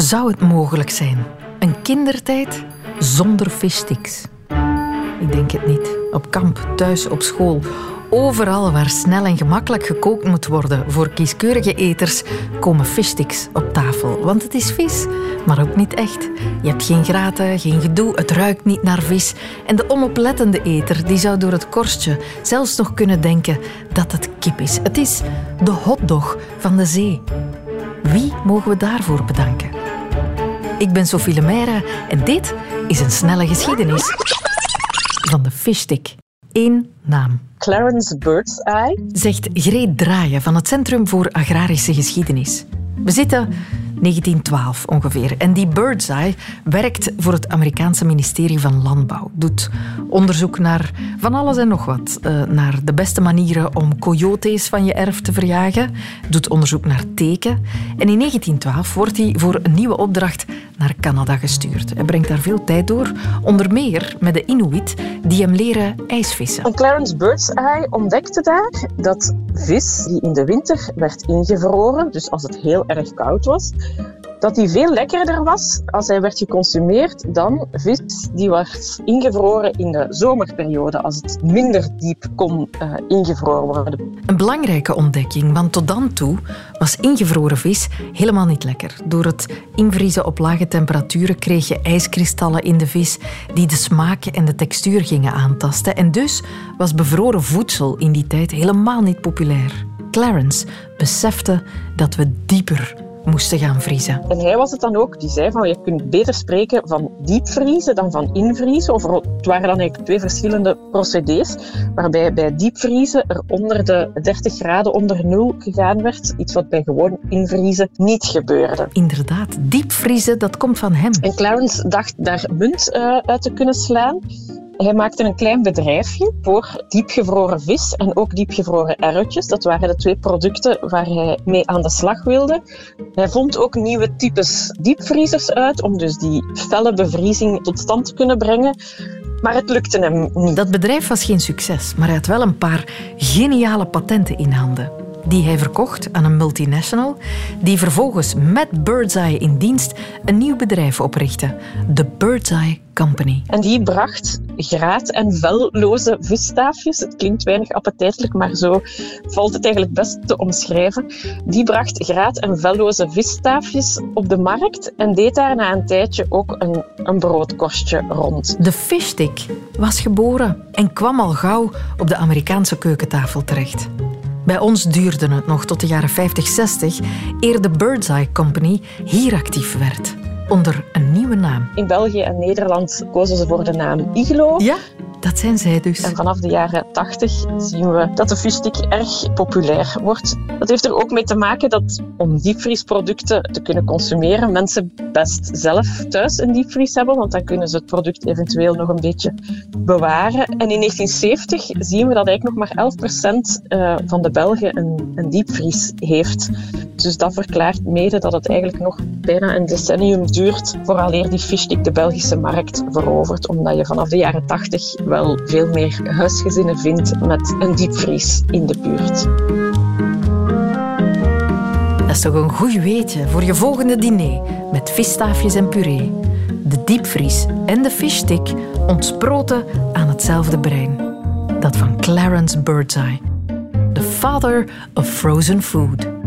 Zou het mogelijk zijn? Een kindertijd zonder fishsticks? Ik denk het niet. Op kamp, thuis, op school. Overal waar snel en gemakkelijk gekookt moet worden voor kieskeurige eters, komen fishsticks op tafel. Want het is vis, maar ook niet echt. Je hebt geen graten, geen gedoe, het ruikt niet naar vis. En de onoplettende eter die zou door het korstje zelfs nog kunnen denken dat het kip is. Het is de hotdog van de zee. Wie mogen we daarvoor bedanken? Ik ben Sophie Lemaire en dit is een snelle geschiedenis van de fishstick. Eén naam. Clarence Birdseye. Zegt Greet Draaien van het Centrum voor Agrarische Geschiedenis. We zitten 1912 ongeveer. En die Birdseye werkt voor het Amerikaanse ministerie van Landbouw. Doet onderzoek naar van alles en nog wat. Uh, naar de beste manieren om coyotes van je erf te verjagen. Doet onderzoek naar teken. En in 1912 wordt hij voor een nieuwe opdracht naar Canada gestuurd. Hij brengt daar veel tijd door, onder meer met de Inuit die hem leren ijsvissen. En Clarence Birdseye ontdekte daar dat vis die in de winter werd ingevroren, dus als het heel erg koud was, dat die veel lekkerder was als hij werd geconsumeerd dan vis die werd ingevroren in de zomerperiode, als het minder diep kon uh, ingevroren worden. Een belangrijke ontdekking, want tot dan toe was ingevroren vis helemaal niet lekker. Door het invriezen op lage temperaturen kreeg je ijskristallen in de vis die de smaak en de textuur gingen aantasten. En dus was bevroren voedsel in die tijd helemaal niet populair. Clarence besefte dat we dieper moesten gaan vriezen. En hij was het dan ook die zei van je kunt beter spreken van diepvriezen dan van invriezen. Of het waren dan eigenlijk twee verschillende procedés, waarbij bij diepvriezen er onder de 30 graden onder nul gegaan werd. Iets wat bij gewoon invriezen niet gebeurde. Inderdaad, diepvriezen, dat komt van hem. En Clarence dacht daar munt uh, uit te kunnen slaan. Hij maakte een klein bedrijfje voor diepgevroren vis en ook diepgevroren erwtjes. Dat waren de twee producten waar hij mee aan de slag wilde. Hij vond ook nieuwe types diepvriezers uit om dus die felle bevriezing tot stand te kunnen brengen. Maar het lukte hem niet. Dat bedrijf was geen succes, maar hij had wel een paar geniale patenten in handen die hij verkocht aan een multinational, die vervolgens met Birdseye in dienst een nieuw bedrijf oprichtte, de Birdseye Company. En die bracht graat- en velloze visstaafjes. Het klinkt weinig appetijtelijk, maar zo valt het eigenlijk best te omschrijven. Die bracht graat- en velloze visstaafjes op de markt en deed daar na een tijdje ook een, een broodkorstje rond. De fishstick was geboren en kwam al gauw op de Amerikaanse keukentafel terecht. Bij ons duurde het nog tot de jaren 50, 60 eer de Birdseye Company hier actief werd. Onder een nieuwe naam. In België en Nederland kozen ze voor de naam Iglo. Ja, dat zijn zij dus. En vanaf de jaren 80 zien we dat de fishstick erg populair wordt. Dat heeft er ook mee te maken dat om diepvriesproducten te kunnen consumeren, mensen best zelf thuis een diepvries hebben, want dan kunnen ze het product eventueel nog een beetje bewaren. En in 1970 zien we dat eigenlijk nog maar 11% eh, van de Belgen een, diepvries heeft. Dus dat verklaart mede dat het eigenlijk nog bijna een decennium duurt vooraleer die fishstick de Belgische markt verovert, omdat je vanaf de jaren 80 wel veel meer huisgezinnen vindt met een diepvries in de buurt. Dat is toch een goed weetje voor je volgende diner met visstaafjes en puree. De diepvries en de fishstick ontsproten aan hetzelfde brein. Dat van Clarence Birdseye, the father of frozen food.